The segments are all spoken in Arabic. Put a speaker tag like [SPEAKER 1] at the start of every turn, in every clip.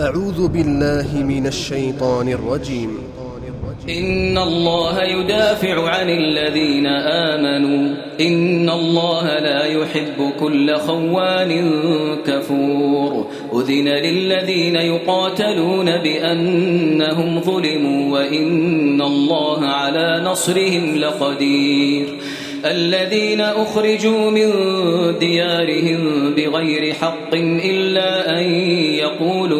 [SPEAKER 1] أعوذ بالله من الشيطان الرجيم.
[SPEAKER 2] إن الله يدافع عن الذين آمنوا. إن الله لا يحب كل خوان كفور. أذن للذين يقاتلون بأنهم ظلموا وإن الله على نصرهم لقدير. الذين أخرجوا من ديارهم بغير حق إلا أن يقولوا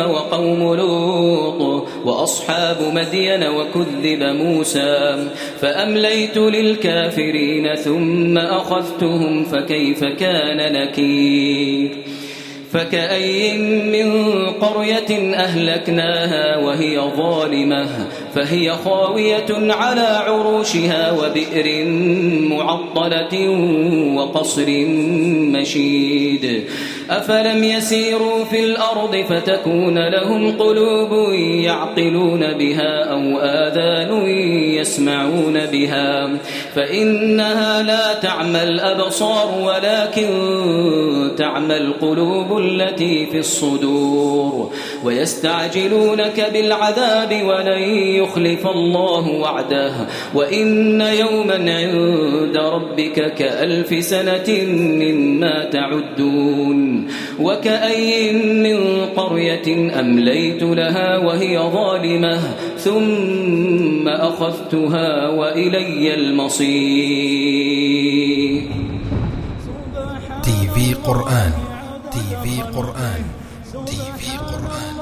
[SPEAKER 2] وقوم لوط وأصحاب مدين وكذب موسى فأمليت للكافرين ثم أخذتهم فكيف كان نكير فكأي من قرية أهلكناها وهي ظالمة فهي خاوية على عروشها وبئر معطلة وقصر مشيد أفلم يسيروا في الأرض فتكون لهم قلوب يعقلون بها أو آذان يسمعون بها فإنها لا تعمى الأبصار ولكن تعمى القلوب التي في الصدور ويستعجلونك بالعذاب ولن يخلف الله وعده وإن يوما عند ربك كألف سنة مما تعدون وكأي من قرية أمليت لها وهي ظالمة ثم أخذتها وإلي المصير.
[SPEAKER 3] تي في قرآن تي في قرآن تي في قرآن.